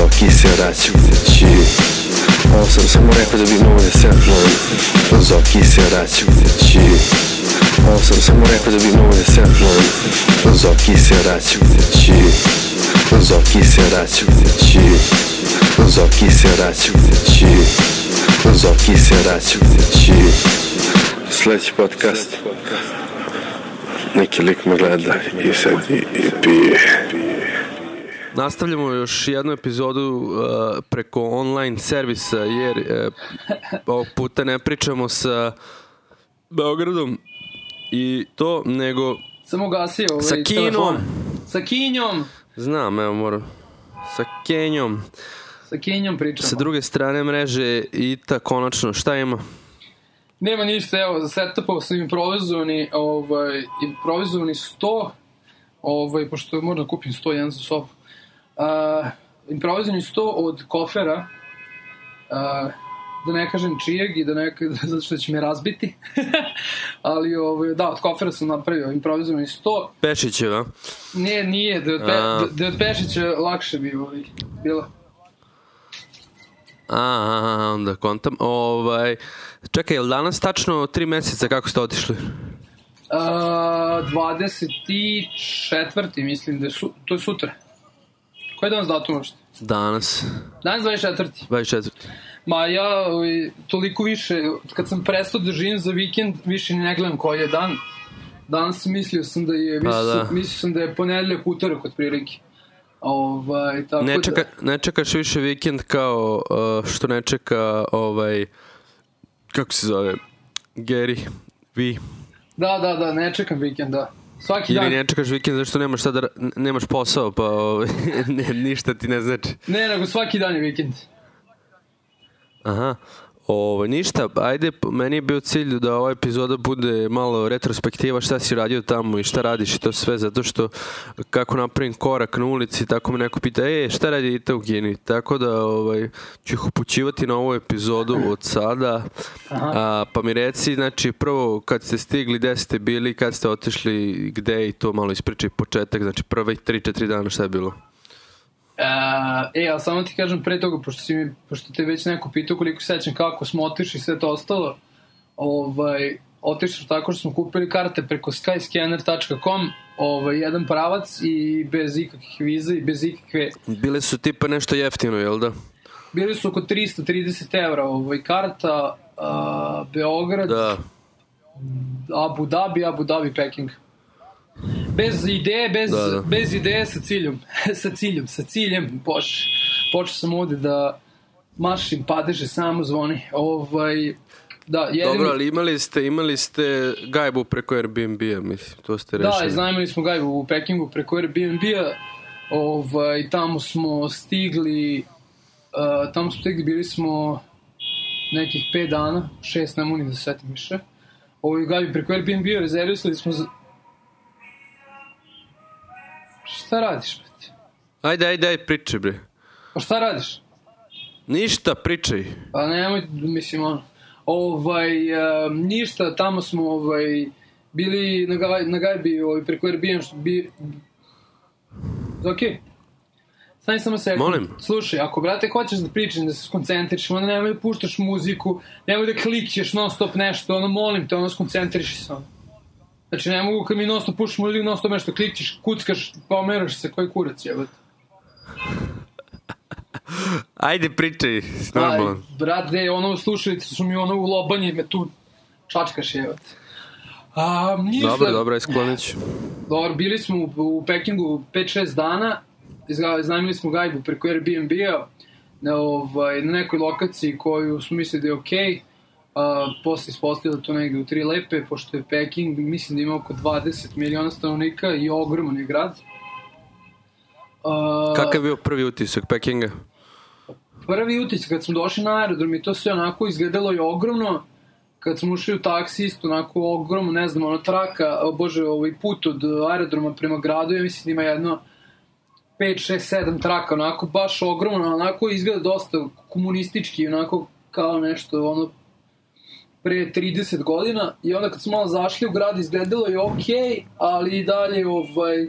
Zoki se računaći Ovo sam samo rekao da bi mogo da se Zoki se računaći Ovo sam samo rekao da bi mogo da se Zoki se računaći Zoki se računaći Zoki se računaći Zoki se računaći Sledeći podcast. Neki lik me gleda i sad i, i pije. Nastavljamo još jednu epizodu uh, preko online servisa jer uh, ovog puta ne pričamo sa Beogradom i to nego Samo gasi ovaj sa Kinom. telefon. Sa Kinjom. Znam, evo moram. Sa Kenjom. Sa Kinjom pričamo. Sa druge strane mreže i ta konačno šta ima? Nema ništa, evo, setupao sam improvizovani, ovaj, improvizovani 100, ovaj, pošto moram da kupim 101 za sobu. Uh, improvizovani 100 od kofera, uh, da ne kažem čijeg i da ne zato što će me razbiti. Ali ovaj, da, od kofera sam napravio improvizovani 100. Pešićeva. Nije, nije, da je od, pe, A. da, da od Pešića lakše bi ovaj, bilo. A, onda kontam. Ovaj, čekaj, je li danas tačno tri meseca kako ste otišli? Uh, 24. mislim da je su, to je sutra. Koji je danas datum uopšte? Danas. Danas 24. 24. Ma ja ovaj, toliko više, kad sam prestao da živim za vikend, više ne gledam koji je dan. Danas mislio sam da je, mislio, da. sam, mislio sam da je ponedeljak utorak od prilike. Ovaj, tako Ne, da, čeka, ne čekaš više vikend kao uh, što ne čeka ovaj kako se zove Gary V da, da, da, ne čekam vikend, da. Svaki ili dan. ne čekaš vikend zašto nemaš da ra- nemaš posao pa ovaj, ne, ništa ti ne znači Ne, nego svaki dan je vikend. aha Ovo, ništa, ajde, meni je bio cilj da ova epizoda bude malo retrospektiva šta si radio tamo i šta radiš i to sve, zato što kako napravim korak na ulici, tako me neko pita, e, šta radite u Kini? Tako da ovaj, ću ih upućivati na ovu epizodu od sada, a, pa mi reci, znači, prvo, kad ste stigli, gde ste bili, kad ste otišli, gde i to malo ispričaj početak, znači prve 3-4 dana šta je bilo? Uh, e, ali samo ti kažem pre toga, pošto, si mi, pošto te već neko pitao koliko sećam kako smo otišli i sve to ostalo, ovaj, otišli smo tako što smo kupili karte preko skyscanner.com, ovaj, jedan pravac i bez ikakvih viza i bez ikakve... Bile su tipa nešto jeftino, jel da? Bili su oko 330 evra ovaj, karta, uh, Beograd, Da. Abu Dhabi, Abu Dhabi, Peking. Bez ideje, bez, Da, da. bez ideje sa ciljom. sa ciljom, sa ciljem. Bože, počeo sam ovde da mašim padeže, samo zvoni. Ovaj, da, jedino... Dobro, ali imali ste, imali ste gajbu preko Airbnb-a, mislim, to ste Da, rešili. iznajmili smo gajbu u Pekingu preko Airbnb-a. Ovaj, tamo smo stigli, uh, tamo smo stigli, bili smo nekih 5 dana, 6, ne mogu ni da se setim više. Ovaj gajbi preko Airbnb-a rezervisali smo za... Šta radiš, brate? Ajde, ajde, ajde, pričaj, bre. Pa šta radiš? Ništa, pričaj. Pa nemoj, mislim, ono, ovaj, uh, ništa, tamo smo, ovaj, bili na, gaj, na gajbi, ovaj, preko Airbnb, što bi... Okej. Stani samo sekund. Molim. Slušaj, ako, brate, hoćeš da pričaš, da se skoncentriš, onda nemoj da puštaš muziku, nemoj da klikćeš non stop nešto, ono, molim te, ono, skoncentriši se, ono. Znači, ne mogu kad mi non stop puštaš muziku, non stop nešto klikćeš, kuckaš, pomeraš se, koji kurac, jebate. Ajde, pričaj, normalno. Aj, brate, ono slušalice su mi ono u lobanji, me tu čačkaš jevate. A, ništa. Dobro, dobro, isklonit ću. Dobro, bili smo u, u Pekingu 5-6 dana, iznajmili smo gajbu preko Airbnb-a na, ovaj, na nekoj lokaciji koju smo mislili da je okej. Okay. Uh, posle ispostavilo to negde u tri lepe, pošto je Peking, mislim da ima oko 20 miliona stanovnika i ogroman je grad. Uh, Kakav je bio prvi utisak Pekinga? prvi utisak kad smo došli na aerodrom i to sve onako izgledalo je ogromno kad smo ušli u taksi isto onako ogromno, ne znam, ono traka, o bože, ovaj put od aerodroma prema gradu, ja mislim da ima jedno 5, 6, 7 traka, onako baš ogromno, onako izgleda dosta komunistički, onako kao nešto, ono, pre 30 godina i onda kad smo malo zašli u grad izgledalo je okej, ali i dalje ovaj,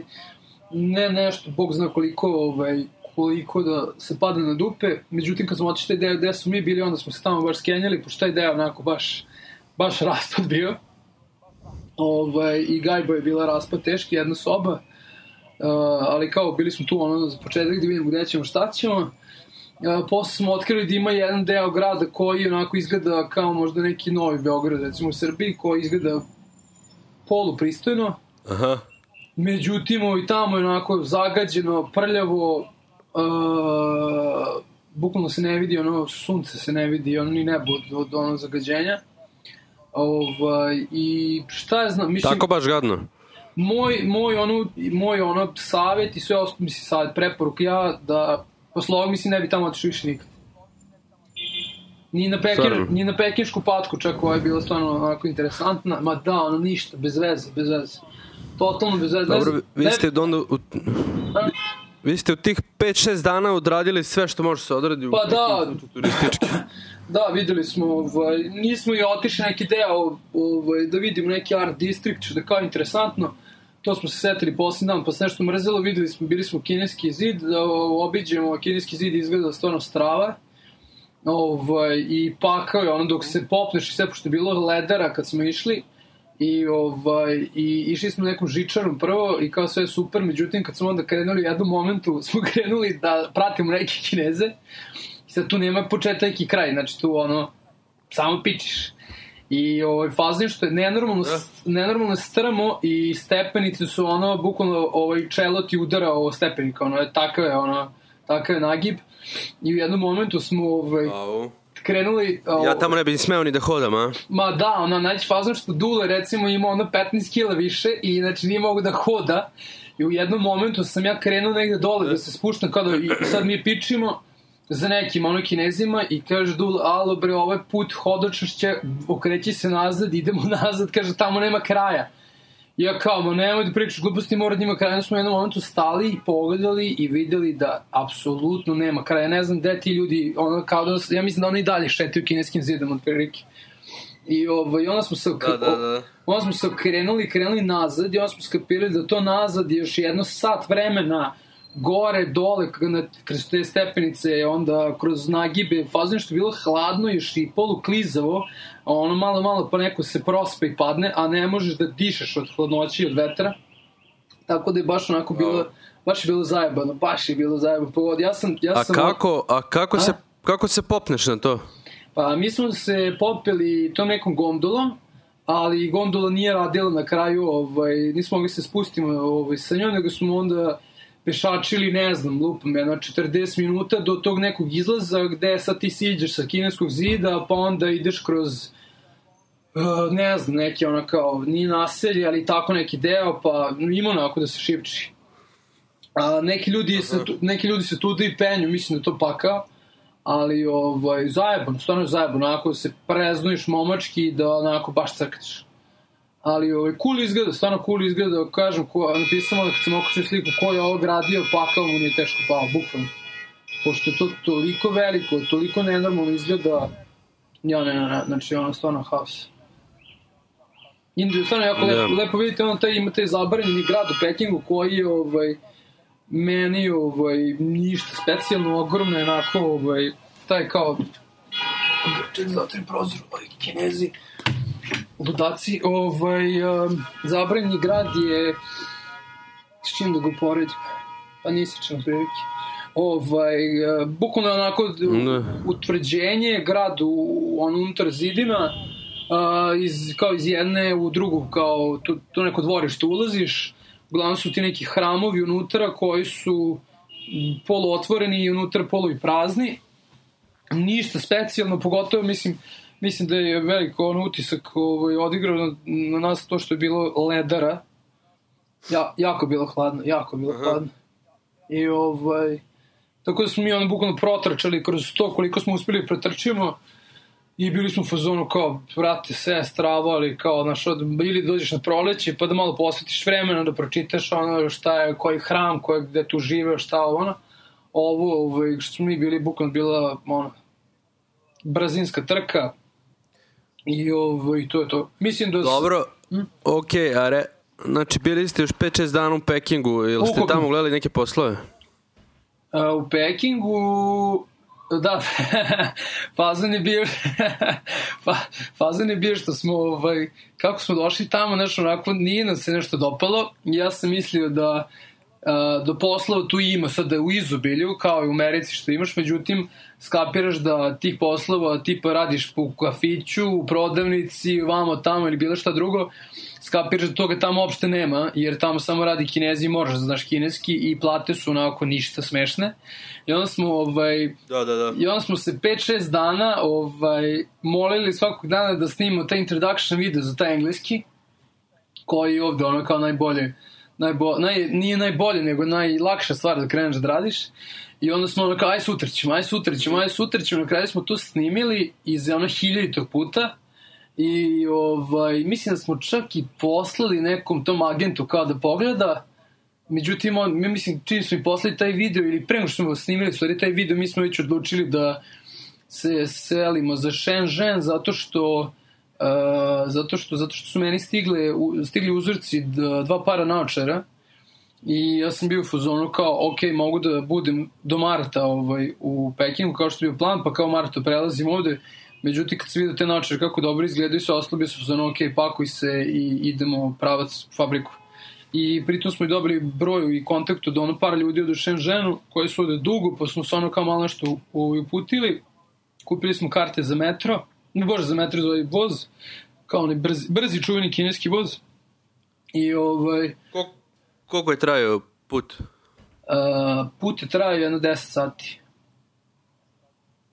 ne nešto, bog zna koliko ovaj, koliko da se padne na dupe, međutim kad smo otišli taj deo gde smo mi bili, onda smo se tamo baš skenjali, pošto taj deo onako baš, baš raspad bio. Ovaj, I Gajbo je bila raspad teški, jedna soba, uh, ali kao bili smo tu ono za početak da vidimo gde ćemo, šta ćemo. Uh, posle smo otkrili da ima jedan deo grada koji onako izgleda kao možda neki novi Beograd, recimo u Srbiji, koji izgleda polupristojno. Aha. Međutim, ovaj tamo je onako zagađeno, prljavo, uh, bukvalno se ne vidi, ono, sunce se ne vidi, ono ni nebo od, od ono zagađenja. Ovaj, I šta je znam, mislim... Tako baš gadno. Moj, moj, ono, moj ono savjet i sve ostalo, mislim, savjet, preporuk ja da posle ovog mislim ne bi tamo otišao više nikad. Ni na, pekir, Stvarno? ni na pekinšku patku čak ovo je bila stvarno onako interesantna, ma da, ono ništa, bez veze, bez veze. Totalno bez veze. Dobro, Ne- vi ne- ste onda u, vi ste u tih 5-6 dana odradili sve što može se odradi u Pa da. turistički. Da, videli smo, ovaj, nismo i otišli neki deo ovaj, da vidimo neki art district, što da kao interesantno. To smo se setili posljednji dan, pa se nešto mrzelo, videli smo, bili smo u kineski zid, da obiđemo, kineski zid izgleda stvarno strava. Ovaj, I pakao je ono dok se popneš i sve, pošto je bilo ledara kad smo išli, I, ovaj, I išli smo nekom žičarom prvo i kao sve super, međutim kad smo onda krenuli u jednom momentu, smo krenuli da pratimo neke kineze i sad tu nema početak i kraj, znači tu ono, samo pičiš. I ovaj, fazno je što je nenormalno, Da. nenormalno strmo i stepenice su ono, bukvalno ovaj, čelo ti udara o stepenika, ono je takav je, ono, takav je nagib. I u jednom momentu smo ovaj, Au. krenuli... Ja ovaj, tamo ne bih smeo ni da hodam, a? Ma da, ona najći fazno što Dule recimo ima ono 15 kila više i znači nije mogu da hoda i u jednom momentu sam ja krenuo negde dole da se spuštam kao da i sad mi pičimo za nekim ono kinezima i kaže Dule, alo bre, ovaj put hodočašće, okreći se nazad, idemo nazad, kaže tamo nema kraja. I ja kao, ma nemoj da pričaš gluposti, mora da ima kraja. Onda smo u jednom momentu stali i pogledali i videli da apsolutno nema kraja. Ne znam gde ti ljudi, ono kao da, ja mislim da oni i dalje šetaju kineskim zidom od prilike. I ovaj, onda smo se Da, da, da. onda smo se okrenuli, krenuli nazad i onda smo skapirali da to nazad je još jedno sat vremena gore, dole, na, kroz te stepenice, onda kroz nagibe, fazno što je bilo hladno još i polu klizavo, a ono malo, malo pa neko se prospe i padne, a ne možeš da dišeš od hladnoći i od vetra. Tako da je baš onako bilo, baš je bilo zajebano, baš je bilo zajebano. Pogod, ja sam, ja A sam kako, a kako se, kako se popneš na to? Pa mi smo se popeli tom nekom gondolom, ali gondola nije radila na kraju, ovaj, nismo mogli se spustimo ovaj, sa njom, nego smo onda pešačili, ne znam, lupam, jedno 40 minuta do tog nekog izlaza gde sad ti siđeš sa kineskog zida, pa onda ideš kroz uh, ne znam, neki ono kao, nije naselje, ali tako neki deo, pa ima onako da se šipči. A neki ljudi, se, tu- neki ljudi se tuda i penju, mislim da to pakao, ali ovaj, zajebano, stvarno je zajebano, onako da se preznuješ momački da onako baš crkneš. Ali ovaj, cool izgleda, stvarno cool izgleda, kažem, ko, napisam onda kad sam okućio sliku ko je ovo gradio, pakao mu nije teško pao, bukvalno. Pošto je to toliko veliko, toliko nenormalno izgleda, ja ne, ne, ne, znači ono stvarno haos. Indiju, stvarno jako Da. lepo, lepo vidite, ono taj, ima taj zabranjeni grad u Pekingu koji je, ovaj, meni, ovaj, ništa specijalno, ogromno je onako, ovaj, taj kao, ček, zatvorim prozor, ovaj, kinezi, ludaci, ovaj, um, zabranjeni grad je, s čim da ga uporedim, pa nisi čem prilike, ovaj, uh, bukvalno je onako Da. utvrđenje, grad u, on unutar zidina, uh, iz, kao iz jedne u drugu, kao tu, tu neko dvorište ulaziš, uglavnom su ti neki hramovi unutra koji su poluotvoreni i unutra polu i prazni. Ništa specijalno, pogotovo mislim, mislim da je veliko on utisak ovaj, odigrao na, na nas to što je bilo ledara. Ja, jako bilo hladno, jako bilo Aha. hladno. I ovaj, tako da smo mi ono bukvalno protrčali kroz to koliko smo uspeli da pretrčimo i bili smo u fazonu kao, brate, sve stravo, ali kao, znaš, od, ili dođeš na proleće, pa da malo posvetiš vremena da pročitaš ono šta je, koji hram, koji, gde tu žive, šta ono. Ovo, ovaj, što smo mi bili, bukvalno bila, ono, brazinska trka i ovaj, to je to. Mislim da... Dobro, okej, a re, znači bili ste još 5-6 dana u Pekingu, ili ste tamo gledali neke poslove? Uh, u Pekingu da, fazan je bio fa, fazan je bio što smo ovaj, kako smo došli tamo, nešto onako nije nam se nešto dopalo ja sam mislio da uh, da poslova tu ima sad da je u izobilju kao i u Americi što imaš, međutim skapiraš da tih poslova tipa radiš po kafiću, u prodavnici, vamo tamo ili bilo šta drugo, skapiraš da toga tamo uopšte nema, jer tamo samo radi kinezi i moraš da znaš kineski i plate su onako ništa smešne. I onda smo, ovaj, da, da, da. I onda smo se 5-6 dana ovaj, molili svakog dana da snimimo taj introduction video za taj engleski, koji je ovde ono kao najbolje, najbo, naj, nije najbolje, nego najlakša stvar da kreneš da radiš. I onda smo ono kao, aj sutra ćemo, aj sutra ćemo, aj sutra ćemo. Na kraju smo to snimili iz ono hiljaditog puta. I ovaj, mislim da smo čak i poslali nekom tom agentu kao da pogleda. Međutim, on, mi mislim, čini smo i poslali taj video ili pre nego što smo snimili, stvari taj video, mi smo već odlučili da se selimo za Shenzhen zato što zato što zato što su meni stigle u, stigli uzorci dva para naočara I ja sam bio u fazonu kao, ok, mogu da budem do marta ovaj, u Pekingu kao što je bio plan, pa kao marta prelazim ovde. Međutim, kad se vidio te načere kako dobro izgledaju, se oslabio sam fazonu, ok, pakuj se i idemo pravac u fabriku. I pritom smo i dobili broj i kontaktu do ono par ljudi od Shenzhenu koji su ovde dugo, pa smo se ono kao malo nešto uputili. Kupili smo karte za metro, bože za metro, za ovaj voz, kao onaj brzi, brzi čuveni kineski voz. I ovaj... Koliko Koliko je trajao put? Uh, put je trajao jedno 10 sati.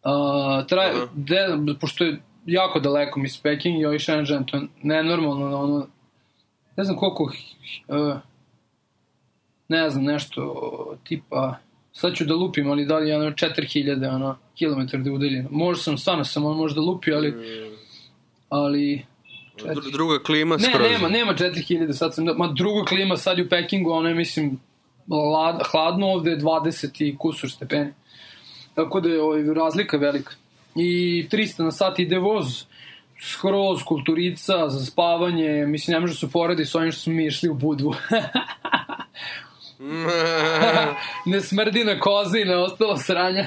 Uh, traje, uh -huh. de, pošto je jako daleko mi s Peking i ovaj Shenzhen, to je nenormalno, ono, ne znam koliko, uh, ne znam, nešto tipa, sad ću da lupim, ali da li je ono 4000 ono, kilometar da je udaljeno. Možda sam, stvarno sam on možda lupio, ali, mm. ali Četiri. Druga klima ne, skroz. Ne, nema, nema 4000, sad sam, ma druga klima sad je u Pekingu, ono je, mislim, lad, hladno ovde je 20 i kusur stepeni. Tako da je ovaj, razlika velika. I 300 na sat ide voz, skroz, kulturica, za spavanje, mislim, ne može da se poredi s ovim što smo mi išli u Budvu. ne smrdi na kozi i na ostalo sranja.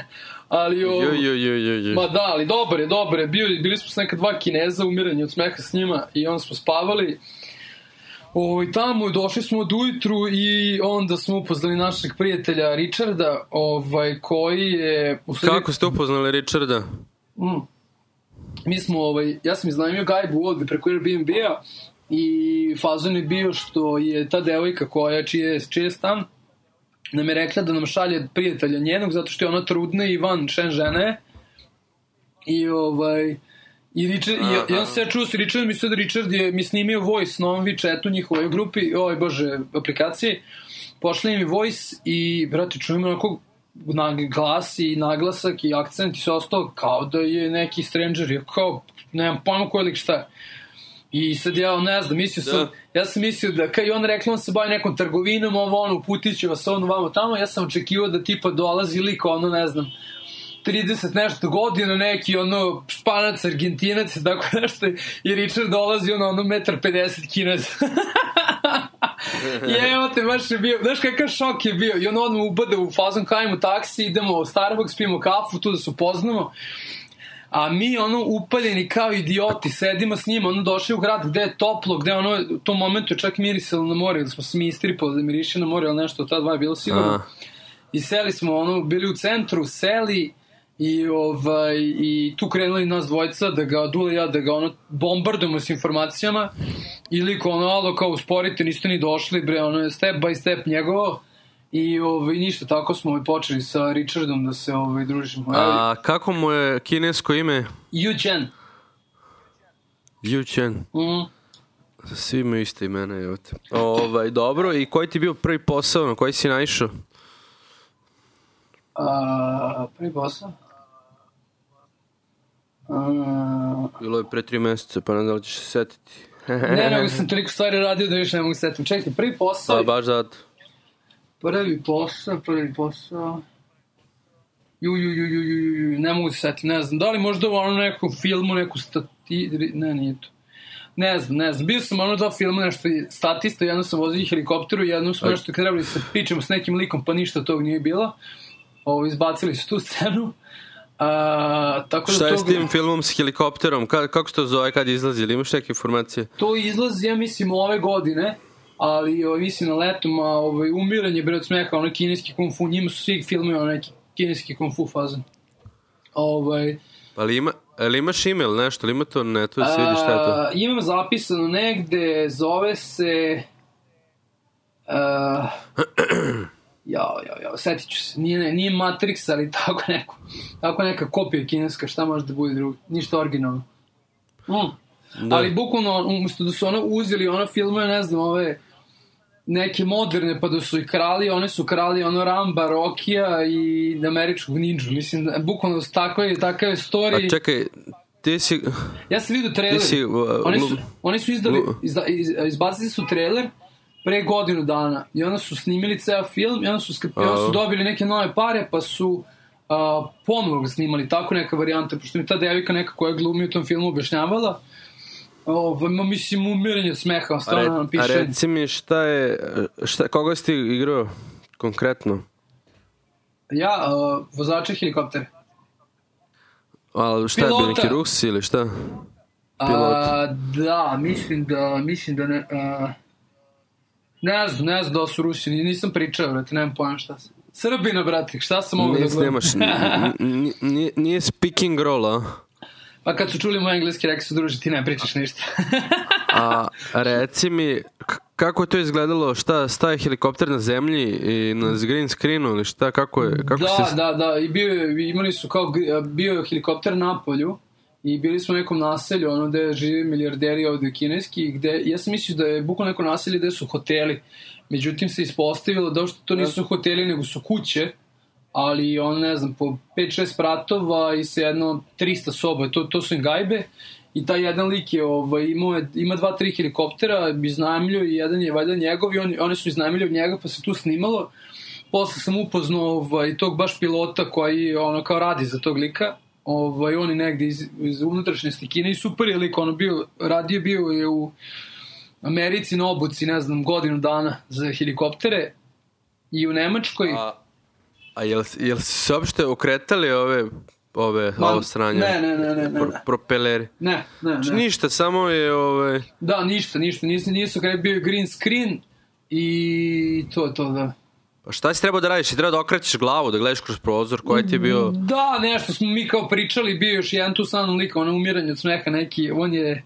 Ali o... Jo, jo, jo, jo, jo. Ma da, ali dobar je, dobar je. Bio, bili smo s neka dva kineza, umiranje od smeha s njima i onda smo spavali. Ovaj, tamo došli smo od ujutru i onda smo upoznali našeg prijatelja Richarda, ovaj, koji je... Stvari... Kako ste upoznali Richarda? Mm. Mi smo, ovaj, ja sam iznajmio gajbu ovde preko Airbnb-a i fazon je bio što je ta devojka koja čije, čije stan nam je rekla da nam šalje prijatelja njenog, zato što je ona trudna i van šen žene. I ovaj... I, Richard, i, i on se čuo s Richardom i sad Richard je mi snimio voice na ovom WeChatu njihovoj grupi, oj bože, aplikaciji. Pošli mi voice i, brate, čujem onako na glas i naglasak i akcent i sve ostalo kao da je neki stranger. Ja kao, nemam pojma koji lik šta je. I sad ja ne znam, mislio sam, da. ja sam mislio da, kao i on rekla, on se bavi nekom trgovinom, ovo ono, uputit će vas ono vamo tamo, ja sam očekivao da tipa dolazi lik, ono, ne znam, 30 nešto godina, neki ono španac, argentinac, tako nešto, i Richard dolazi ono, ono, metar 50 kinez. I evo te, baš je bio, znaš kakav šok je bio, i on odmah ubade u fazon, kajemo taksi, idemo u Starbucks, pijemo kafu, tu da se upoznamo, a mi ono upaljeni kao idioti sedimo s njima, ono došli u grad gde je toplo, gde ono u tom momentu čak mirisalo na more, ili smo se mi istripali da miriše na more, ali nešto od ta dva je bilo sigurno. A. I seli smo, ono, bili u centru, seli i, ovaj, i tu krenuli nas dvojca da ga, Dule ja, da ga ono bombardujemo s informacijama ili ko ono, alo, kao usporite, niste ni došli, bre, ono je step by step njegovo I ovaj, ništa, tako smo ovaj, počeli sa Richardom da se ovaj, družimo. A kako mu je kinesko ime? Yu Chen. Yu Chen. Mm. Svi imaju iste imena, evo te. Ovaj, dobro, i koji ti bio prvi posao na koji si naišao? A, prvi posao? A... Bilo je pre tri meseca, pa ne da li ćeš se setiti. ne, nego sam toliko stvari radio da više ne mogu setiti. Čekaj, prvi posao... Pa, baš zato. Prvi posao, prvi posao... Ju, ju, ju, ju, ju, ju, ne mogu se setiti, ne znam. Da li možda u ono nekom filmu, neku stati... Ne, nije to. Ne znam, ne znam. Bio sam ono dva filma, nešto statista, jedno sam vozio helikopteru, jedno sam nešto trebali da se pičemo s nekim likom, pa ništa tog nije bilo. Ovo, izbacili su tu scenu. A, tako Šta da je to, s tim filmom s helikopterom? Ka, kako se to zove kad izlazi? Ili imaš neke informacije? to izlazi, ja mislim, ove godine, ali ovaj, mislim na letom, a ovaj, umiranje bre od smeha, onaj kineski kung fu, njima su svi filmi onaj kineski kung fu fazon. Ovaj, Pa li ima, ali imaš email nešto, ili ima to na netu da se vidi šta je to? a, imam zapisano negde, zove se... A, jao, jao, jao, setit ću se. Nije, ne, nije Matrix, ali tako neko. Tako neka kopija kineska, šta može da bude drugo. Ništa originalno. Mm. Da. Ali bukvalno, umesto da su ono uzeli ono filmove, ne znam, ove neke moderne, pa da su i krali, one su krali ono Ramba, Rokija i američkog ninja. Mislim, da, bukvalno su takve, takav je A story. čekaj, ti si... Ja sam vidio trailer. Ti si, uh, oni, su, oni su izdali, izda, iz, izbacili su trailer pre godinu dana i onda su snimili ceo film i onda su, skri- i onda su dobili neke nove pare pa su uh, ponovo ga snimali, tako neka varijanta, pošto mi ta devika neka koja glumi u tom filmu objašnjavala, Ovo, ma mislim umiranje od smeha, A, stvarno nam a piše. reci mi šta je, šta, koga si ti igrao konkretno? Ja, uh, vozača helikoptera. Ali šta je bio Pilota. neki Rus ili šta? A, da, mislim da, mislim da ne... A, ne znam, ne znam da su Rusi, ni- nisam pričao, brate, nemam pojma šta sam. Srbina, brate, šta sam mogu da gledam? nemaš, nije, nije speaking role, a? Pa kad su čuli moj engleski, rekli su, druže, ti ne pričaš ništa. A reci mi, kako je to izgledalo, šta, staje helikopter na zemlji i na green screenu ili šta, kako je, kako da, se... da, da, i bio imali su kao, bio je helikopter na polju i bili smo u nekom naselju, ono gde žive milijarderi ovde kineski, gde, ja sam mislio da je bukvalno neko naselje gde su hoteli, međutim se ispostavilo da što to nisu hoteli, nego su kuće, ali on, ne znam, po 5-6 pratova i sa jedno 300 soba, to, to su im gajbe, i taj jedan lik je, ovaj, imao je, ima dva, tri helikoptera, iznajmljio i jedan je valjda njegov i on, oni su iznajmljili od njega pa se tu snimalo. Posle sam upoznao ovaj, tog baš pilota koji ono kao radi za tog lika. Ovaj, on je negde iz, iz unutrašnjosti Kine i super je lik, ono bio, radio bio je u Americi na obuci, ne znam, godinu dana za helikoptere i u Nemačkoj. A, a jel, jel se uopšte okretali ove, ove, Ma, ovo sranje? ne, ne, ne, ne, ne, Pro, propeleri? Ne, ne, Znači, ne. Ništa, samo je ove... Da, ništa, ništa. Nisu, nisu kada je bio green screen i to je to, da. Pa šta si trebao da radiš? Si trebao da okrećeš glavu, da gledaš kroz prozor, koji ti je bio... Da, nešto smo mi kao pričali, bio još jedan tu sa mnom lik, ono umiranje od smeha neki, on je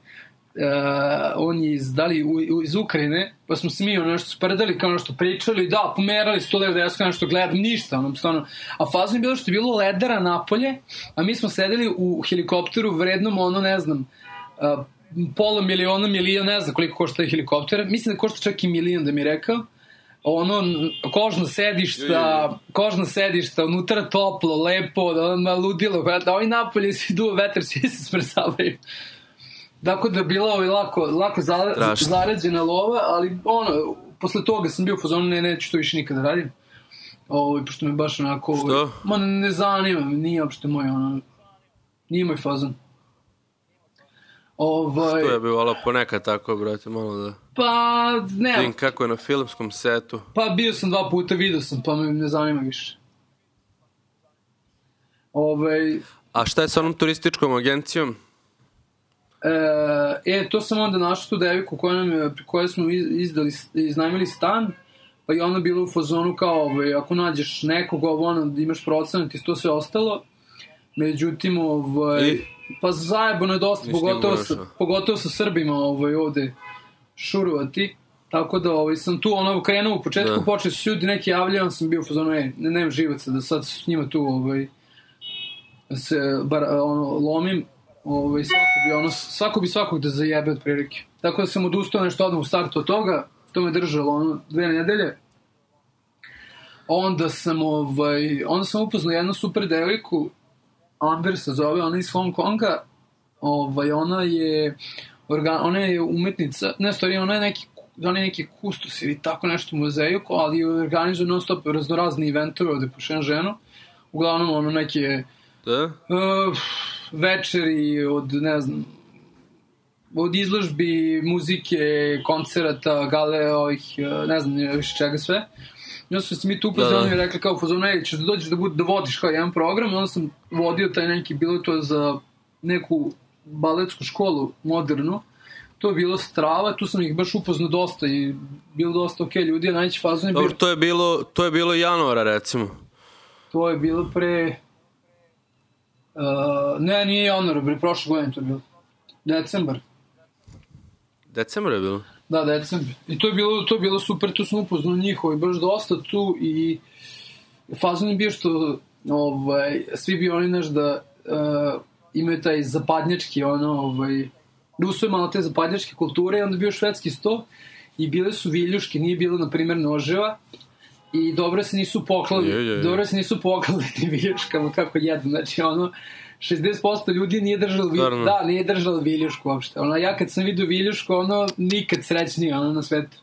uh, on je iz, da li, u, u, iz Ukrajine, pa smo se mi ono nešto sprdali, kao nešto pričali, da, pomerali su to levo desko, nešto gledam, ništa, ono, stvarno. A fazno je bilo što je bilo ledara napolje, a mi smo sedeli u helikopteru vrednom, ono, ne znam, uh, pola miliona, milion, ne znam koliko košta taj helikopter, mislim da košta čak i milion da mi je rekao, ono kožna sedišta, kožna sedišta, unutra toplo, lepo, da ono ludilo, da ovaj napolje si duo vetar, svi se smrzavaju. Dakle da bila ovaj lako, lako za, Strašno. zarađena lova, ali ono, posle toga sam bio u fazonu, ne, neću to više nikada radim. Ovo, pošto me baš onako... Što? Ma ne zanima me, nije uopšte moj, ono, nije moj fazon. Ovaj, To je bi volao ponekad tako, brate, malo da... pa, ne, Vidim kako je na filmskom setu. Pa bio sam dva puta, video sam, pa me ne zanima više. Ovaj, A šta je sa onom turističkom agencijom? E, e, to sam onda našao tu deviku koja, nam je, koja smo iz- izdali, iznajmili stan, pa i ona bila u fazonu kao, ovaj, ako nađeš nekog, ovo, ono, imaš procenat i to sve ostalo. Međutim, ovaj, I? pa zajebano je dosta, pogotovo sa, pogotovo sa Srbima ovaj, ovde šurovati. Tako da ovaj, sam tu ono krenuo u početku, Da. počeli su ljudi neki javljaju, sam bio u fazonu, ej, ne, nemam živaca da sad s njima tu ovaj, da se bar, ono, lomim. Ovaj, svako, bi, ono, svako bi svakog da zajebe od prilike. Tako da sam odustao nešto odmah u startu od toga, to me držalo ono, dve nedelje. Onda sam, ovaj, onda sam upoznao jednu super devojku, Amber se zove, ona iz Hong Konga, ovaj, ona je organ, ona je umetnica, ne stvari, ona je neki ona je neki kustos ili tako nešto u muzeju, ali organizuje non stop raznorazne eventove ovde po ženu. Uglavnom, ono neke Da? uh, večeri od, ne znam, od izložbi, muzike, koncerata, gale, ovih, ne znam više čega sve. I onda su se mi tu upoznali, Da, da. i rekli kao fazon, ej, ćeš da dođeš da, bud, da vodiš kao jedan program, onda sam vodio taj neki, bilo to za neku baletsku školu modernu, to je bilo strava, tu sam ih baš upoznao dosta i bilo dosta okej ljudi, a najveći fazon je bio, Dobro, to je bilo, to je bilo januara, recimo. to je bilo pre, uh, ne, nije januar, bre, prošle godine to je bilo, decembar. Decembar je bilo. Da, decembar. I to je bilo, to je bilo super, tu sam upoznao njihovi baš dosta tu i fazon je bio što ovaj, svi bi oni, znaš, da uh, imaju taj zapadnjački, ono, ovaj, da usvoje malo te zapadnjačke kulture i onda bio švedski sto i bile su viljuške, nije bilo, na primjer, noževa i dobro se nisu poklali, Je, je, je. dobro se nisu poklali ti viljuškama kako jedu, znači ono, 60% ljudi nije držalo viljušku, da, nije držalo viljušku uopšte. Ono, ja kad sam vidio viljušku, ono, nikad srećnije, ono, na svetu.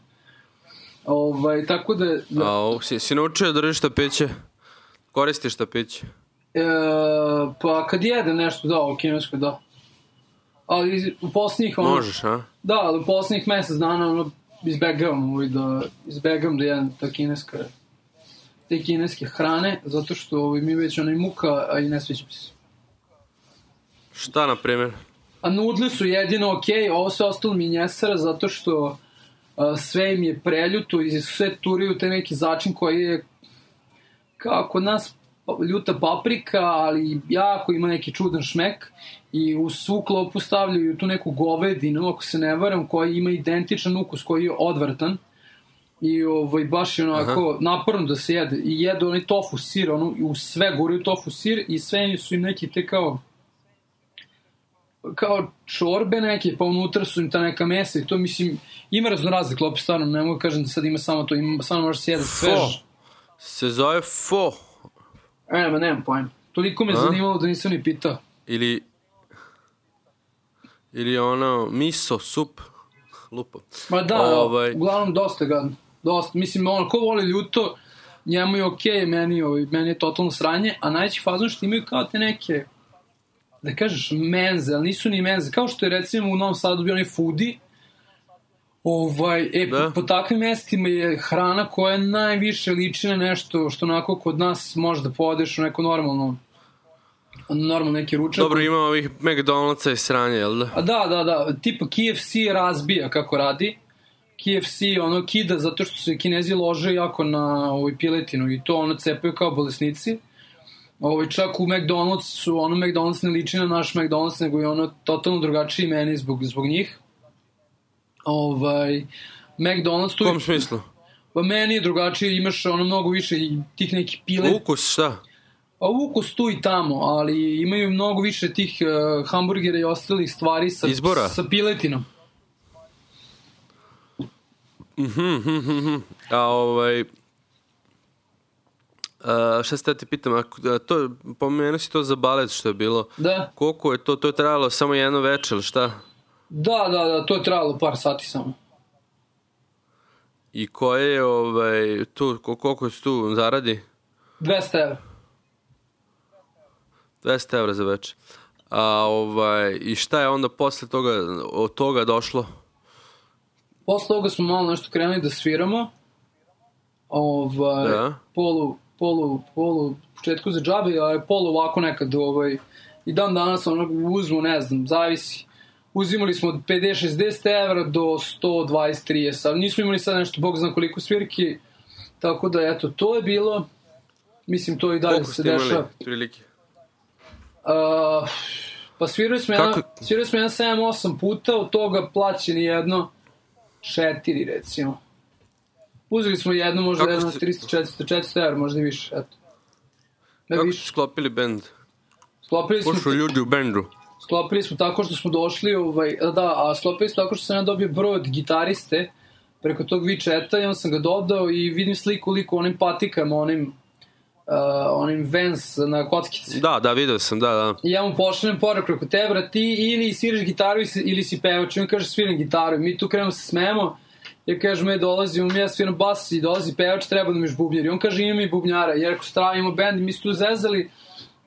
Ovaj, tako da, da A, o, si, si naučio da držiš štapiće? Koristiš štapiće? e, pa kad jedem nešto, da, u kineskoj, da. Ali u poslednjih, ono, Možeš, a? da, ali u poslednjih mesec dana, ono, izbegavam, ovaj, da, izbegavam da jedem ta kineska, te kineske hrane, zato što ovaj, mi već onaj muka, a i ne sviđa mi se. Šta, na primjer? A nudli su jedino ok, ovo sve ostalo mi njesara zato što a, sve im je preljuto i sve turiju te neki začin koji je kao kod nas pa- ljuta paprika, ali jako ima neki čudan šmek i u svu klopu stavljaju tu neku govedinu, ako se ne varam, koja ima identičan ukus koji je odvrtan i ovaj, baš je onako Aha. naporno da se jede i jedu onaj tofu sir, ono, u sve guraju tofu sir i sve su im neki te kao kao čorbe neke, pa unutra su im ta neka mesa i to mislim, ima raznorazne klope, stvarno, ne mogu kažem da sad ima samo to, ima, samo može se jede svež. Se zove fo. E, ma nemam pojma. Toliko me A? zanimalo da nisam ni pitao. Ili... Ili ono, miso, sup. Lupo. Ma da, Ovaj. uglavnom dosta gadno. Dosta, mislim, ono, ko voli ljuto, njemu je okej, okay, meni, ovaj, meni je totalno sranje, a najveći fazon što imaju kao te neke, da kažeš, menze, ali nisu ni menze, kao što je recimo u Novom Sadu bio onaj foodie, Ovaj, e, Da. da. po, po takvim mestima je hrana koja najviše liči na nešto što onako kod nas možda podeš u neko normalno normalno neki ručak. Dobro, ima ovih McDonald'sa i sranje, jel da? A da, da, da, tipa KFC razbija kako radi. KFC ono kida zato što se kinezi lože jako na ovoj piletinu i to ono cepaju kao bolesnici. Ovaj, čak u McDonald'su, ono McDonald's ne liči na naš McDonald's, nego je ono totalno drugačiji meni zbog, zbog njih. Ovaj, McDonald's U tu... kom smislu? Pa meni je drugačije, imaš ono mnogo više tih nekih pilet, Ukus, šta? Pa ukus tu i tamo, ali imaju mnogo više tih uh, hamburgera i ostalih stvari sa, Izbora? sa piletinom. A ovaj... A, šta se ti pitam, ako, a, to, pomenuo si to za balet što je bilo. Da, Koliko je to, to je trajalo samo jedno veče ili šta? da, da, da, to je trajalo par sati samo. I koje je, ovaj, tu, ko- koliko se tu zaradi? 200 evra. 200 evra za veče. A ovaj, i šta je onda posle toga, od toga došlo? Posle toga smo malo nešto krenuli da sviramo. Ovaj, Da. polu, polu, polu, početku za džabe, a polu ovako nekad, ovaj, i dan danas ono uzmu, ne znam, zavisi. Uzimali smo od 50-60 evra do 120-30, ali nismo imali sad nešto, bog zna koliko svirki, tako da, eto, to je bilo, mislim, to i dalje Koliko se ste imali dešava. prilike? Uh, pa svirali smo, Kako- jedan, svirali smo jedan 7-8 puta, od toga plaćeni jedno 4 recimo. Uzeli smo jedno, možda Kako jedno ste- 300, 400, 400 evra, možda i više, eto. Ne Kako više. ste sklopili bend? Sklopili smo, Ko ljudi u bendu? sklopili smo tako što smo došli, ovaj, da, a sklopili smo tako što sam ja dobio broj od gitariste preko tog WeChata i on sam ga dodao i vidim sliku liku onim patikama, onim, uh, onim Vans na kockici. Da, da, video sam, da, da. I ja mu pošaljem poruku preko tebra, ti ili sviraš gitaru ili si- pevač. I on kaže sviram gitaru. I mi tu krenemo da se smemo. Ja kažem, e, dolazi, um, ja sviram bas i dolazi pevač, treba da mi još bubnjar. I on kaže, ima mi bubnjara. Ja rekao, stravimo bend, i mi su tu zezali.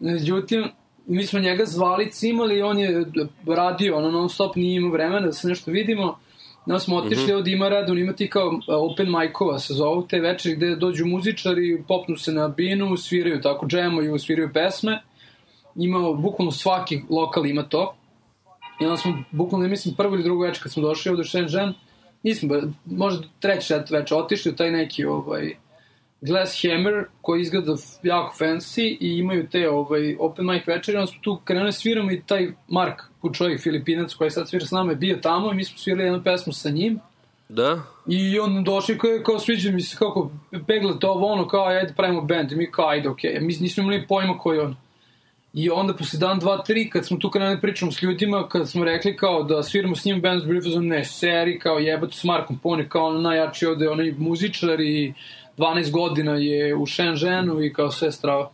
Međutim, mi smo njega zvali, cimali i on je radio, ono non stop nije imao vremena da se nešto vidimo. Onda smo otišli, Mhm. ovde ima redon, ima ti kao a, open mic-ova se zovu, te večeri gde dođu muzičari, popnu se na binu, sviraju tako, džemuju, sviraju pesme. Ima, bukvalno svaki lokal ima to. I onda smo, bukvalno, ne mislim, prvo ili drugo večer kad smo došli ovde u Shenzhen, nismo, možda treći čet večer, otišli u taj neki, ovaj, Glass Hammer, koji izgleda jako fancy i imaju te ovaj, open mic večeri, onda smo tu krenuli sviramo i taj Mark, čovjek Filipinac koji sad svira s nama je bio tamo i mi smo svirali jednu pesmu sa njim Da? i on došli kao, kao sviđa mi se kako pegla to ovo ono kao ajde pravimo band i mi kao ajde okej, okay. mi nismo imali pojma ko je on I onda posle dan, dva, tri, kad smo tu krenuli pričamo s ljudima, kad smo rekli kao da sviramo s njim band, bili fazom ne, seri, kao jebate s Markom, on je kao ono najjači ovde, onaj muzičar i 12 godina je u Shenzhenu i kao sve strava.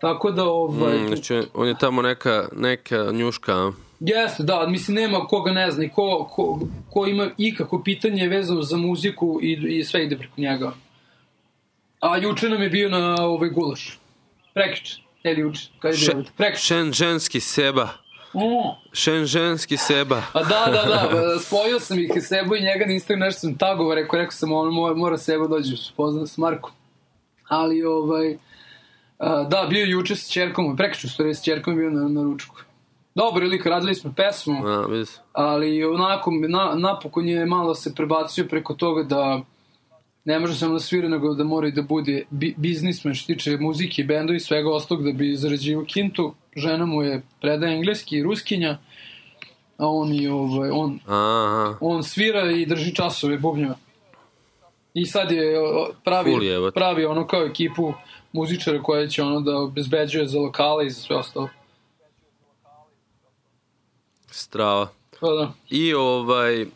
Tako da, ovaj, Mm, znači, on je tamo neka, neka njuška? Jeste, da, mislim nema koga ne zna i ko, ko, ko ima ikako pitanje vezano za muziku i, i sve ide preko njega. A juče nam je bio na ovaj gulaš. Prekiče. Ili juče. Kad je Še, bio? Prekiče. šenženski seba. Šenženski seba. a da, da, da, ba, spojio sam ih Sebo i njega na Instagram, nešto sam tagovao, rekao, rekao sam, ono, mora, mora Sebo dođe, poznam s Markom. Ali, ovaj, a, da, bio juče s čerkom, prekiče, stvari, s čerkom bio na, na ručku. Dobar je lik, radili smo pesmu, A, ali onako na, napokon je malo se prebacio preko toga da ne može samo da svira, nego da mora i da bude bi, biznismen što tiče muzike, benda i svega ostalog da bi zarađivao kintu. Žena mu je predaje engleski i ruskinja, a on, i, ovaj, on, Aha. on svira i drži časove bubnjeva. I sad je pravi, Ful jebote. pravi ono kao ekipu muzičara koja će ono da obezbeđuje za lokale i za sve ostalo. Strava. Pa da. I ovaj,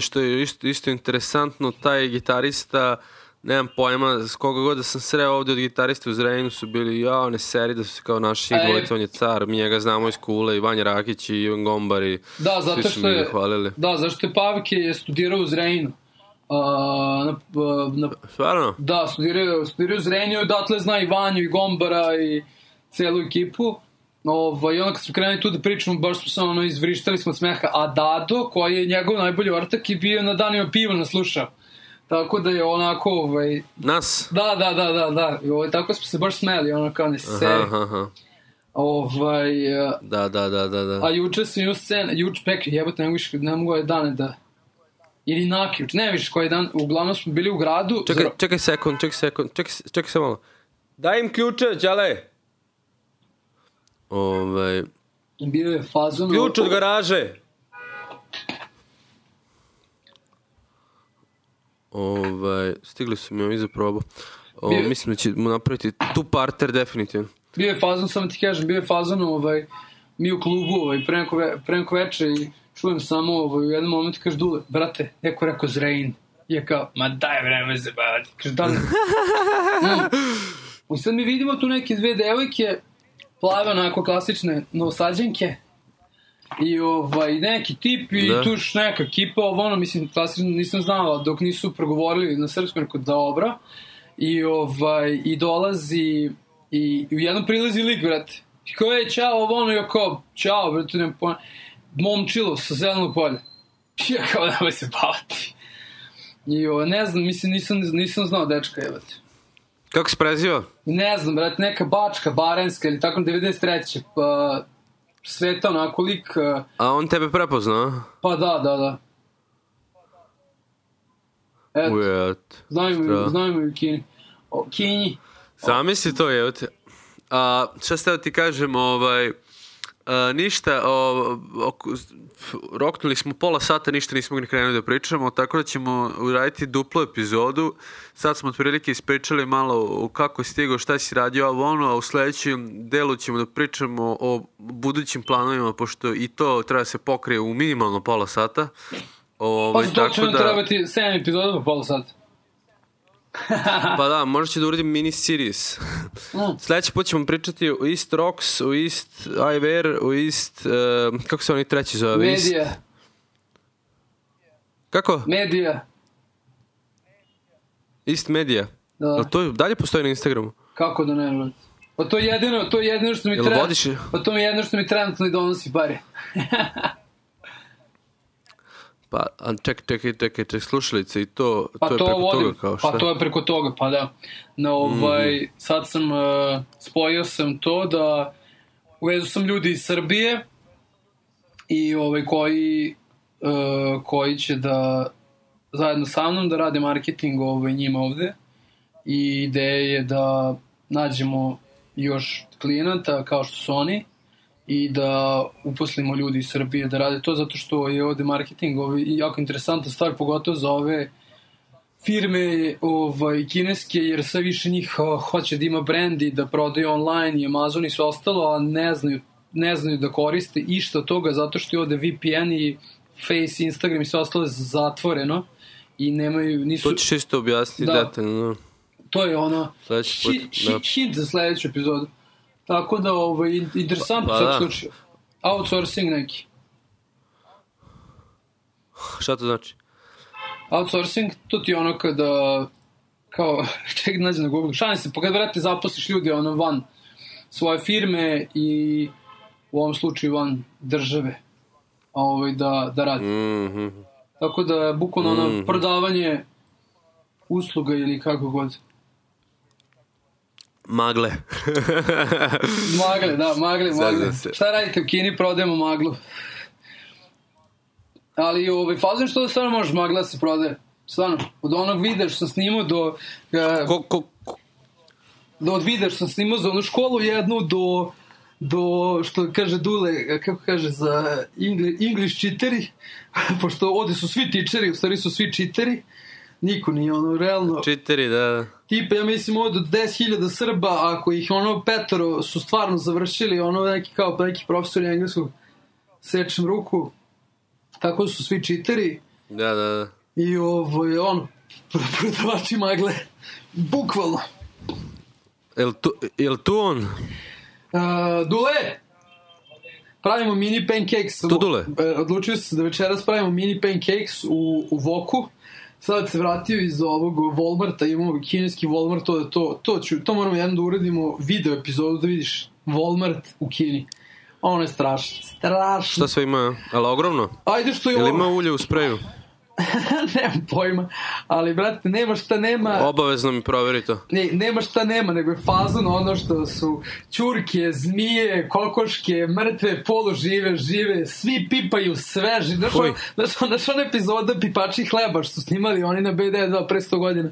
što je isto, isto interesantno, taj gitarista, nemam pojma, s koga god da sam sreo ovde od gitarista u Zrenju su bili, ja, ne seri da su se kao naši dvojica, on je car, mi njega znamo iz Kule, i Vanja Rakić i Ivan Gombar i Da, svi zato što je... hvalili. Da, zašto je Pavke je studirao u Zrenjinu. A, na, na, Stvarno? da, studirao, studirao u Zrenjinu i odatle zna i Vanju i Gombara i celu ekipu. Ovaj, I onda kad smo krenuli tu da pričamo, baš smo se ono izvrištali smo smeha. A Dado, koji je njegov najbolji ortak, je bio na danima piva nas slušao. Tako da je onako, ovaj, Nas? da, da, da, da, da. Ovaj, tako smo se baš smeli, ono kao ne se. Aha. Ovaj, Da, da, da, da, da. A juče sam imao scene, juče pek, jebote, ne mogu ne mogu ove dane da... Ili nakjuč, ne više koji dan, uglavnom smo bili u gradu. Čekaj, zro- čekaj sekund, čekaj sekund, čekaj, čekaj samo malo. Daj im ključe, đale! Ovaj, Bio je fazon... ključ od garaže! Ovaj, stigli su mi ovi za probu. O, Bio- mislim da ćemo napraviti tu parter definitivno. Bio je fazon, samo ti kažem, bio je fazon, ovaj, mi u klubu, ovaj, pre neko, ve, pre neko veče i čujem samo, ovaj, u jednom momentu kaže Dule, brate, neko rekao Zrein. I ja kao, ma daj vreme se bavati. Kaže, da li? mm. I sad mi vidimo tu neke dve devojke, plave onako klasične novosađenke, I ovaj, neki tip i Da. tuš neka ekipa, ovo ono, mislim, klasično nisam znala dok nisu progovorili na srpskom, rekao dobro. I ovaj, i dolazi, i, i u jednom prilazi lik, brate. I kao je, čao, ovo ono, ja kao, čao, brate, ne pojma. Momčilo sa zelenog polja. I ja kao, nemoj se bavati. I ovo, ne znam, mislim, nisam, nisam znao dečka, jebate. Kako se preziva? Ne znam, brate, neka bačka, barenska ili tako 93. Pa, sveta onako lik, uh, A on tebe prepoznao? a? pa da, da, da. Eto, Ujet. znaju, znaju mi u Kini. O, Kinji. Zamisli to, evo te. A, šta ste ti kažem, ovaj, a, ništa, o, oko, roknuli smo pola sata, ništa nismo ni krenuli da pričamo, tako da ćemo uraditi duplu epizodu. Sad smo otprilike ispričali malo o kako si stigao, šta si radio, ovo ono, a u sledećem delu ćemo da pričamo o budućim planovima, pošto i to treba da se pokrije u minimalno pola sata. Pa Ovaj, to će nam trebati 7 epizoda po pola sata. Pa da, možda će da uradim mini series. Mm. Sljedeći put ćemo pričati o East Rocks, o East Iver, o East... Uh, kako se oni treći zove? East- Medija, Kako? medija. East Media. Da. Jel to dalje postoji na Instagramu? Kako da ne, brate? Pa to je jedino, to je jedino što mi treba. Pa to je jedino što mi trenutno i donosi pare. Pa, čekaj, čekaj, čekaj, čekaj, slušalice i to, Pa to to, je preko vodim, toga kao šta? pa to je preko toga, pa da. Na ovaj, sad sam, uh, spojio sam to da uvezu sam ljudi iz Srbije i ovaj, koji, uh, koji će da zajedno sa mnom da rade marketing ovaj, njima ovde i ideja je da nađemo još klijenata kao što su oni i da uposlimo ljudi iz Srbije da rade to zato što je ovde marketing ovaj, jako interesantna stvar pogotovo za ove firme ovaj, kineske, jer sve više njih oh, hoće da ima brand i da prodaju online i Amazon i sve ostalo, a ne znaju, ne znaju da koriste išta toga zato što je ovde VPN i Face, Instagram i sve ostalo zatvoreno i nemaju, nisu... To ćeš isto objasniti Da. detaljno. To je ono Sledeći put, hi, hi, da. hint za sledeću epizodu. Tako da, ovaj, interesantno Pa pa, da. slučaj. Outsourcing neki. Šta to znači? Outsourcing, to ti je ono kada kao, čekaj da nađem na Google, šalim se, pa kad vrate zaposliš ljudi ono van svoje firme i u ovom slučaju van države ovaj, da, da radi. Mhm. Tako da, bukvalno ono Mhm. prodavanje usluga ili kako god. Magle. Magle, da, magle, magle. Se. Šta radite u Kini? Prodajemo maglu. Ali ovaj, fazon što da stvarno možeš magla da se prodaje. Stvarno, od onog videa što sam snimao do... Uh, ko, ko, ko, do od videa što sam snimao za onu školu jednu do do što kaže Dule, kako kaže za English, English čiteri, pošto ovde su svi tičeri, u stvari su svi čiteri, niko nije ono realno čiteri, da, tipa ja mislim od 10.000 Srba ako ih ono petoro su stvarno završili ono neki kao neki profesori engleskog sečem ruku tako su svi čiteri Da, da, da. i ovo je ono prodavači magle bukvalno Jel tu, jel tu on? Uh, Dule! Pravimo mini pancakes. To Dule? E, Odlučio sam se da večeras pravimo mini pancakes u, u Voku. Sad se vratio iz ovog Walmarta, imamo kineski Walmart, to, to, to, ću, to moramo jednom da uradimo video epizodu da vidiš Walmart u Kini. Ono je strašno. Strašno. Šta sve ima? Ali ogromno? Ajde što je ovo. ima ulje u spreju? Nemam pojma. Ali, brate, nema šta nema... Obavezno mi proveri to. Ne, nema šta nema, nego je fazon ono što su ćurke, zmije, kokoške, mrtve, polužive, žive, svi pipaju sve, znaš, ono, znaš, ono- znaš ona epizoda Pipači hleba što su snimali oni na BD2 pre 100 godina.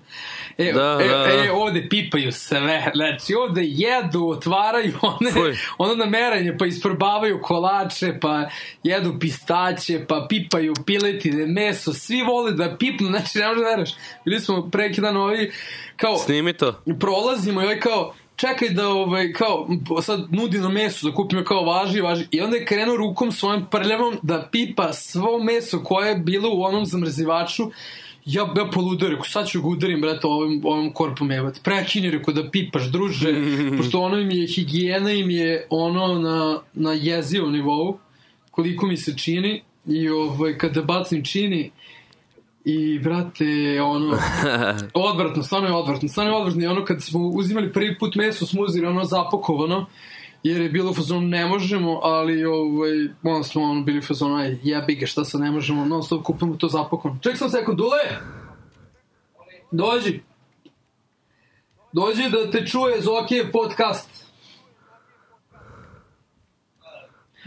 E, Da, e, da, da. e, ovde pipaju sve, znači ovde jedu, otvaraju one, Fuj. ono nameranje, pa isprobavaju kolače, pa jedu pistaće, pa pipaju piletine, meso, svi vole da pipnu, znači ne možeš da veruješ. Bili smo preki dan ovi, kao, Snimi to. prolazimo i ovaj kao, čekaj da ovaj, kao, sad nudi na meso da kupimo kao važi, važi. I onda je krenuo rukom svojom prljavom da pipa svo meso koje je bilo u onom zamrzivaču. Ja, ja poludeo, rekao, sad ću ga udarim, brate, ovim, ovim korpom jebat. Prekini, rekao, da pipaš, druže, pošto ono im je, higijena im je ono na, na jezivom nivou, koliko mi se čini, i ovaj, kada bacim čini, I, brate, ono, odvratno, stvarno je odvratno, stvarno je odvratno. I ono, kad smo uzimali prvi put meso, smo uzeli ono zapakovano, jer je bilo u fazonu ne možemo, ali ovaj, onda smo ono bili u fazonu, aj, jebi ga, šta sad ne možemo, non stop kupimo to zapakovano. Ček sam sekund, Dule! Dođi! Dođi da te čuje Zokijev podcast.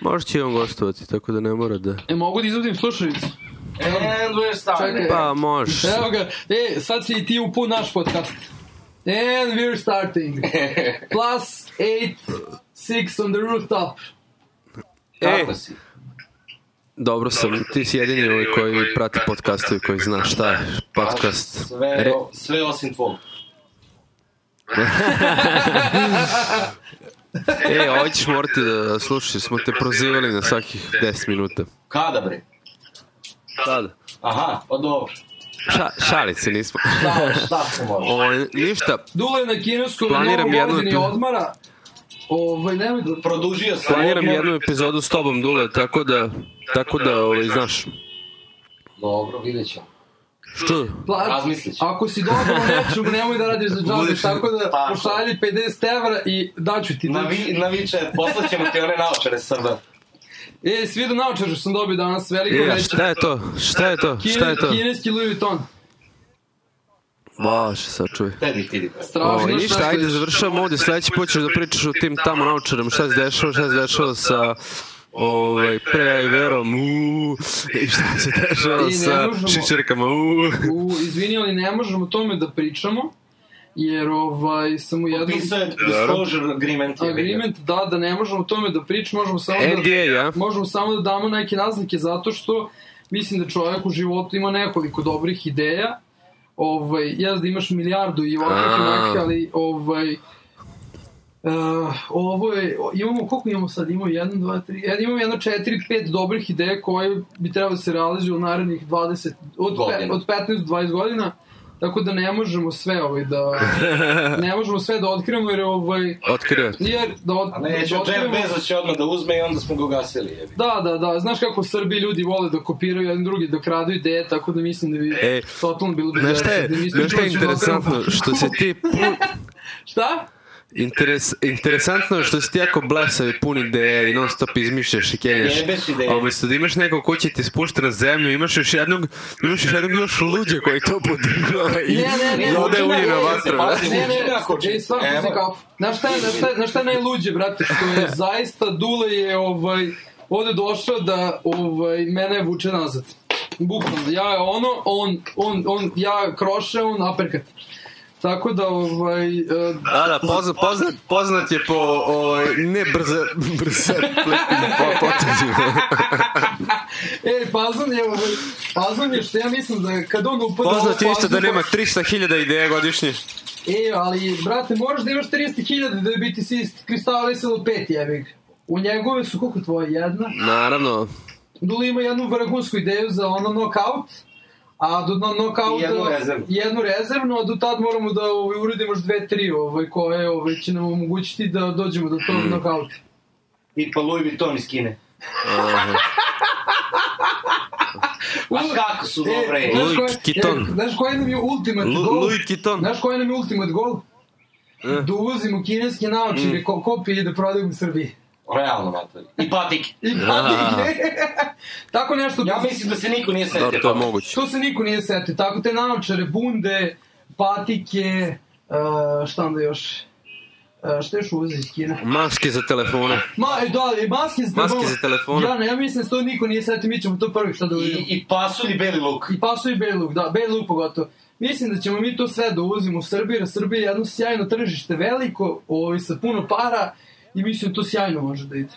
Možda će on gostovati, tako da ne mora da... E, mogu da izvodim slušalicu? And we're starting. Čekaj. Pa, možeš. Evo ga, e, sad si i ti upu naš podcast. And we're starting. Plus 8, 6 on the rooftop. E, Kako si? dobro sam, ti si jedini ovaj koji prati podcastovi, koji zna šta je podcast. Sve, Re, sve osim tvog. e, ovo ćeš morati da slušaš, smo te prozivali na svakih 10 minuta. Kada bre? Sada. Aha, pa dobro. Ša, šalice nismo. Šta, šta se može? Ovo, ništa, Dule na kineskom Planiram jednu godini odmara. Ovaj, nemoj da... Produžio sam planiram jednu epizodu s tobom, Dule, tako da, tako da, ovaj, znaš, Dobro, vidjet ćemo. što? Pla... Razmislit ću. Ako si dobro u nečemu, nemoj da radiš za džabe, tako da tako. pošalji 50 evra i daću ti. Na, vi, na viče, poslaćemo ti one naočare sada. E, svi do naočar što sam dobio danas, veliko a veće. šta je to? Šta je to? Šta je to? Kineski Louis Vuitton. Baš, sad čuj. Tebi ti bre. Strašno. Ovo, šta ništa, ajde, završavamo ovdje, sledeći put ćeš da pričaš o tim tamo naučarima, šta se dešava, šta se dešava sa ovaj, pre verom, uuu, i šta se dešava sa možemo- šičerkama, uuu. U, izvini, ali ne možemo o tome da pričamo, jer ovaj, sam u jednom... Pisao je disclosure agreement. je vidio. Agreement, da, da ne možemo o tome da pričamo, možemo samo da... NDA, ja? Možemo samo da damo neke naznake zato što mislim da čovjek u životu ima nekoliko dobrih ideja. Ovaj, ja da imaš milijardu i onakvih, ali ovaj, Uh, ovo je, imamo, koliko imamo sad? Imamo 1, 2, 3, ja, imamo jedno 4, 5 dobrih ideja koje bi trebalo da se realizuju u narednih 20, od, pe, od 15 do 20 godina. Tako da ne možemo sve ovaj da ne možemo sve da otkrijemo jer ovaj Otkrio. jer da, od, A neće, da Jeff otkrijemo- Bezos će odmah da uzme i onda smo ga ugasili. Jebi. Da, da, da. Znaš kako u Srbiji ljudi vole da kopiraju jedan drugi, da kradu ideje, tako da mislim da bi Ej, totalno bilo Znaš šta je, da mislim znaš šta je da interesantno? okrenuti- Što se ti Šta? Interes, interesantno je što si ti jako blesav i pun ideja i non stop izmišljaš i kenjaš. A umesto da imaš nekog ko će ti spušta na zemlju, imaš još jednog, imaš još jednog još luđa koji to podržava i, Ne, ne, ne, ode ulje na vatru. da. Ne, ne, hoće. ej, stvarno Evo. si kafu. Znaš šta je, znaš šta je, znaš šta je najluđe, brate, što je zaista Dule je, ovaj, ovde došao da, ovaj, mene vuče nazad. Bukvalno, ja je ono, on, on, on, ja kroše, on aperkat. Tako da, ovaj, e, Da, da, poznat, poznat, poznat je po ovaj, ne brza, brza po, potezima. Ej, fazon je, ovaj, je što ja mislim da kad on upada Poznat je isto da nema 300.000 ideja godišnje. E, ali, brate, moraš da imaš 300.000 da bi ti se kristalisalo pet jebig. U njegove su koliko tvoje? Jedna? Naravno, Dule ima jednu vrhunsku ideju za ono knockout, a do no, knockout I jednu rezervnu. jednu rezervnu, a do tad moramo da ovaj, uredimo još dve, tri ovaj, koje ovaj, će nam omogućiti da dođemo do tog mm. knockouta. I pa Louis Vuitton iz Kine. A kako su dobre. E, Louis Vuitton. e, Znaš koji nam je ultimate Lu- goal? Louis Vuitton. Znaš koji nam je ultimate goal? E. Da uvozimo kineske naočire, Mm. ko kopije i da prodajemo u Srbiji. Realno, mater. I patike. I patike. Tako nešto. Ja mislim da se niko nije setio. dobro, to je moguće. To se niko nije setio. Tako te naočare, bunde, patike, uh, šta onda još? Uh, šta još uvozi iz Kine? Maske za telefone. Ma, e, da, i maske za Maske za telefone. Ja ne, ja mislim da se to niko nije setio, mi ćemo to prvi sad da uvidimo. I, i pasulj i beli luk. I pasu i beli luk, da, beli luk pogotovo. Mislim da ćemo mi to sve da uvozimo u Srbiji, jer Srbija je jedno sjajno tržište, veliko, ovaj, sa puno para, i mislim da to sjajno može da ide.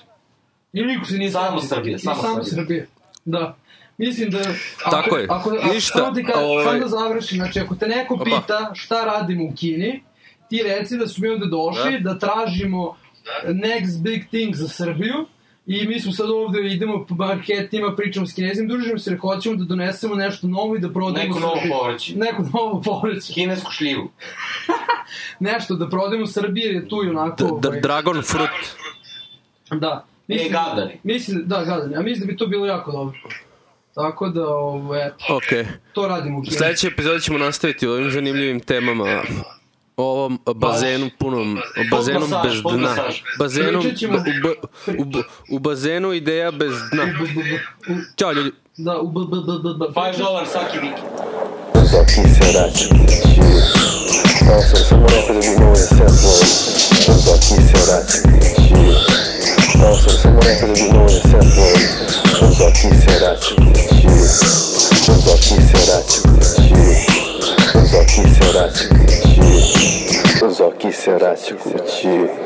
I niko se nije Samo I samo samo Srbija. Srbija. Da. Mislim da... Ako, Tako je. Ako, ako, Ništa, Samo ti ka, ovaj- samo da završim, znači ako te neko pita šta radimo u Kini, ti reci da su mi ovde došli, da, tražimo next big thing za Srbiju, I mi smo sad ovde, idemo po marketima, pričamo s kinezim, družimo se, hoćemo da donesemo nešto novo i da prodajemo Neko novo povrće. Neko novo povrće. Kinesku šljivu. Nešto da prodajemo u Srbiji, jer je tu i onako... D- d- ovaj, Dragon fruit. Da. E, gadani. Mislim, da, gadani. A mislim da bi to bilo jako dobro. Tako da, ovo, eto, Ok. to radimo u Kini. Sledeće epizode ćemo nastaviti o ovim zanimljivim temama. O ovom bazenu punom, o bazenu masaž, bez pod dna. masaž. Bazenu, Pričat ćemo- u, ba- u, ba- u bazenu ideja bez dna. U, b, b, b, u, Ćao ljudi. da, u b, b, b, b, b. 5 dolar svaki vikend. Zoki se računići Malo sam samo rekao da bi mogo da se odvojim Zoki se računići Malo sam samo rekao da bi mogo da se odvojim